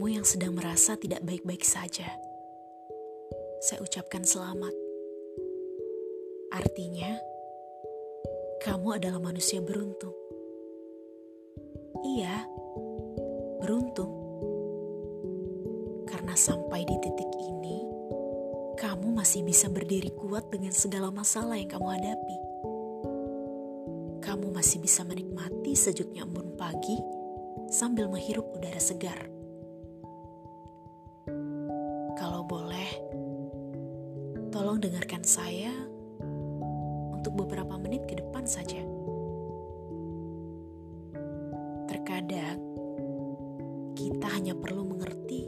kamu yang sedang merasa tidak baik-baik saja, saya ucapkan selamat. Artinya, kamu adalah manusia beruntung. Iya, beruntung. Karena sampai di titik ini, kamu masih bisa berdiri kuat dengan segala masalah yang kamu hadapi. Kamu masih bisa menikmati sejuknya embun pagi sambil menghirup udara segar. Boleh, tolong dengarkan saya untuk beberapa menit ke depan saja. Terkadang kita hanya perlu mengerti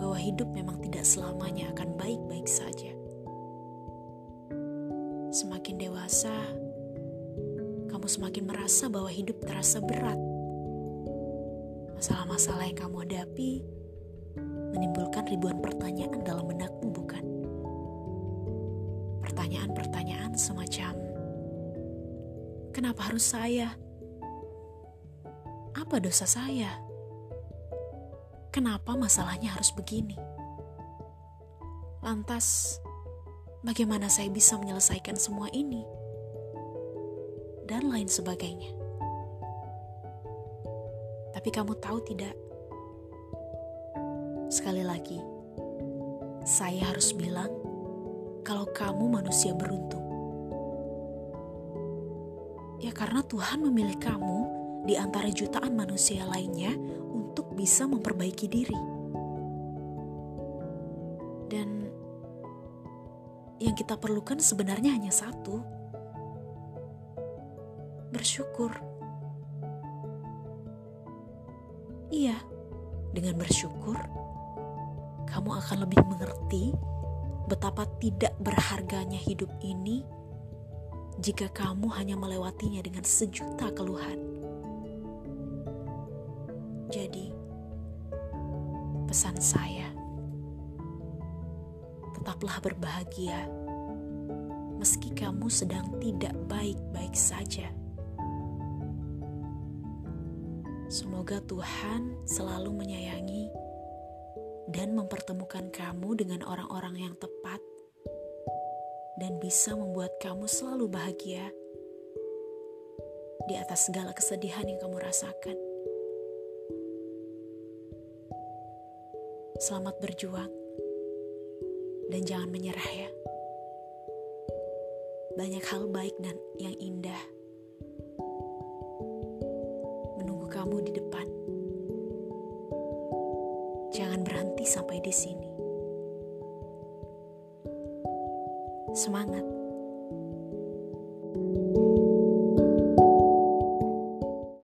bahwa hidup memang tidak selamanya akan baik-baik saja. Semakin dewasa, kamu semakin merasa bahwa hidup terasa berat. Masalah-masalah yang kamu hadapi menimbulkan ribuan pertanyaan dalam benakmu, bukan? Pertanyaan-pertanyaan semacam, kenapa harus saya? Apa dosa saya? Kenapa masalahnya harus begini? Lantas, bagaimana saya bisa menyelesaikan semua ini? Dan lain sebagainya. Tapi kamu tahu tidak? Sekali lagi, saya harus bilang kalau kamu manusia beruntung. Ya karena Tuhan memilih kamu di antara jutaan manusia lainnya untuk bisa memperbaiki diri. Dan yang kita perlukan sebenarnya hanya satu. Bersyukur. Iya, dengan bersyukur kamu akan lebih mengerti betapa tidak berharganya hidup ini jika kamu hanya melewatinya dengan sejuta keluhan. Jadi, pesan saya, tetaplah berbahagia meski kamu sedang tidak baik-baik saja. Semoga Tuhan selalu menyayangi dan mempertemukan kamu dengan orang-orang yang tepat dan bisa membuat kamu selalu bahagia di atas segala kesedihan yang kamu rasakan. Selamat berjuang dan jangan menyerah ya. Banyak hal baik dan yang indah menunggu kamu di depan. Jangan berhenti sampai di sini. Semangat!